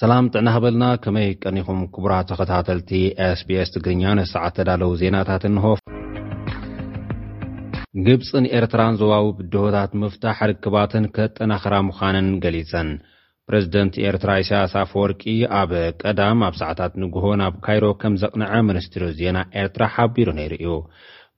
ሰላም ጥዕና ሃበልና ከመይ ቀኒኹም ክቡራት ተኸታተልቲ SBS ትግርኛ ንሰዓት ተዳለዉ ዜናታት እንሆ ግብፅን ኤርትራን ዞባዊ ብድሆታት ምፍታሕ ርክባተን ከጠናኽራ ምዃነን ገሊፀን ፕረዚደንት ኤርትራ ኢሳያስ ኣፈወርቂ ኣብ ቀዳም ኣብ ሰዓታት ንግሆ ናብ ካይሮ ከም ዘቕነዐ ምኒስትሪ ዜና ኤርትራ ሓቢሩ ነይሩ እዩ።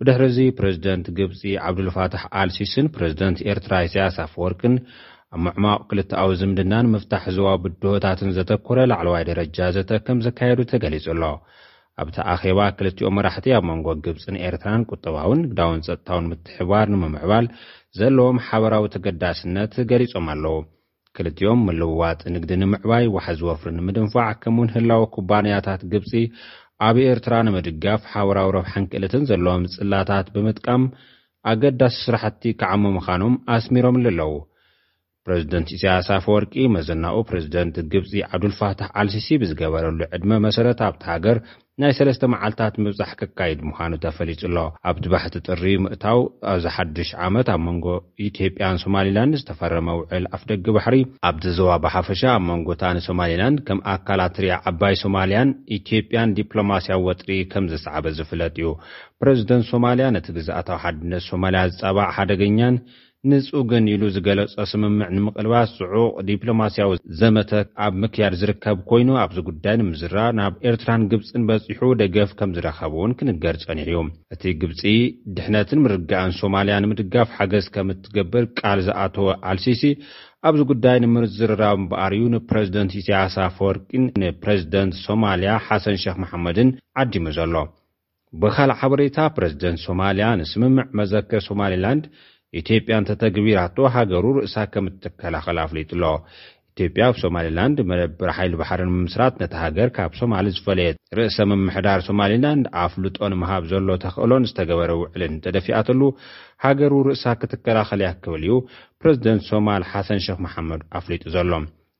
ብድሕሪ'ዚ ፕረዚደንት ግብጺ ዓብዱልፋታሕ ኣል ሲሲን ፕረዚደንት ኤርትራ ኢሳያስ ኣፈወርቅን ኣብ ምዕሟቕ ክልተኣዊ ዝምድናን ምፍታሕ ዞባዊ ብድሆታትን ዘተኮረ ላዕለዋይ ደረጃ ዘተ ከም ዘካየዱ ተገሊጹ ኣሎ። ኣብ'ቲ ኣኼባ ክልቲኦም መራሕቲ ኣብ መንጎ ግብጽን ኤርትራን ቁጠባውን ንግዳውን ጸጥታውን ምትሕብባር ንምምዕባል ዘለዎም ሓበራዊ ተገዳስነት ገሊጾም ኣለዉ። ክልቲኦም ምልውዋጥ ንግዲ ንምዕባይ፣ ዋሕዚ ወፍሪ ንምድንፋዕ፣ ከምኡ'ውን ህላወ ኩባንያታት ግብጺ ኣብ ኤርትራ ንምድጋፍ፣ ሓበራዊ ረብሓን ክእለትን ዘለዎም ጽላታት ብምጥቃም ኣገዳሲ ስራሕቲ ክዓሙ ምዃኖም ኣስሚሮምሉ ኣለዉ። ፕረዚደንት ኢሳይያስ ኣፈወርቂ፣ መዘናኡ ፕረዚደንት ግብጺ ዓብዱልፋታሕ ኣልሲሲ ብዝገበረሉ ዕድመ መሰረት ኣብታ ሃገር ናይ ሰለስተ መዓልታት ምብጻሕ ከካይድ ምዃኑ ተፈሊጡ'ሎ። ኣብቲ ባሕቲ ጥሪ ምእታው ኣብዚ ሓድሽ ዓመት ኣብ መንጎ ኢትዮጵያን ሶማሊላንድ ዝተፈረመ ውዕል ኣፍደገ ባሕሪ፣ ኣብቲ ዞባ ብሓፈሻ ኣብ መንጎታን ሶማሊላንድ ከም ኣካል ኣትርያ ዓባይ ሶማሊያን ኢትዮጵያን ዲፕሎማሲያዊ ወጥሪ ከም ዘስዓበ ዝፍለጥ'ዩ። ፕረዚደንት ሶማሊያ ነቲ ግዝኣታዊ ሓድነት ሶማሊያ ዝጻባእ ሓደገኛን ንጹግን ኢሉ ዝገለጾ ስምምዕ ንምቕልባስ ጽዑቕ ዲፕሎማስያዊ ዘመተ ኣብ ምክያድ ዝርከብ ኮይኑ፣ ኣብዚ ጉዳይ ንምዝራብ ናብ ኤርትራን ግብጽን በጺሑ ደገፍ ከም ዝረኸበ'ውን ክንገር ጸኒሑ'ዩ። እቲ ግብጺ፣ ድሕነትን ምርግጋእን ሶማልያ ንምድጋፍ ሓገዝ ከም እትገብር ቃል ዝኣተወ ኣልሲሲ፣ ኣብዚ ጉዳይ ንምዝርራብ እምበኣር'ዩ ንፕረዚደንት ኢሳይያስ ኣፈወርቂን ንፕረዚደንት ሶማልያ ሓሰን ሸኽ መሓመድን ዓዲሙ ዘሎ። ብኻልእ ሓበሬታ ፕረዚደንት ሶማልያ ንስምምዕ መዘከ ሶማሊላንድ ኢትዮጵያ እንተተግቢራቶ ሃገሩ ርእሳ ከምትከላኸል ኣፍሊጡ'ሎ። ኢትዮጵያ ኣብ ሶማሊላንድ መደብር ሓይሊ ባሕሪ ንምምስራት ነታ ሃገር ካብ ሶማሊ ዝፈለየት ርእሰ ምምሕዳር ሶማሊላንድ ኣፍልጦ ንመሃብ ዘሎ ተኽእሎን ዝተገበረ ውዕልን እንተደፊኣትሉ ሃገሩ ርእሳ ክትከላኸል'ያ ክብል'ዩ ፕረዚደንት ሶማል ሓሰን ሸኽ መሓመድ ኣፍሊጡ ዘሎ።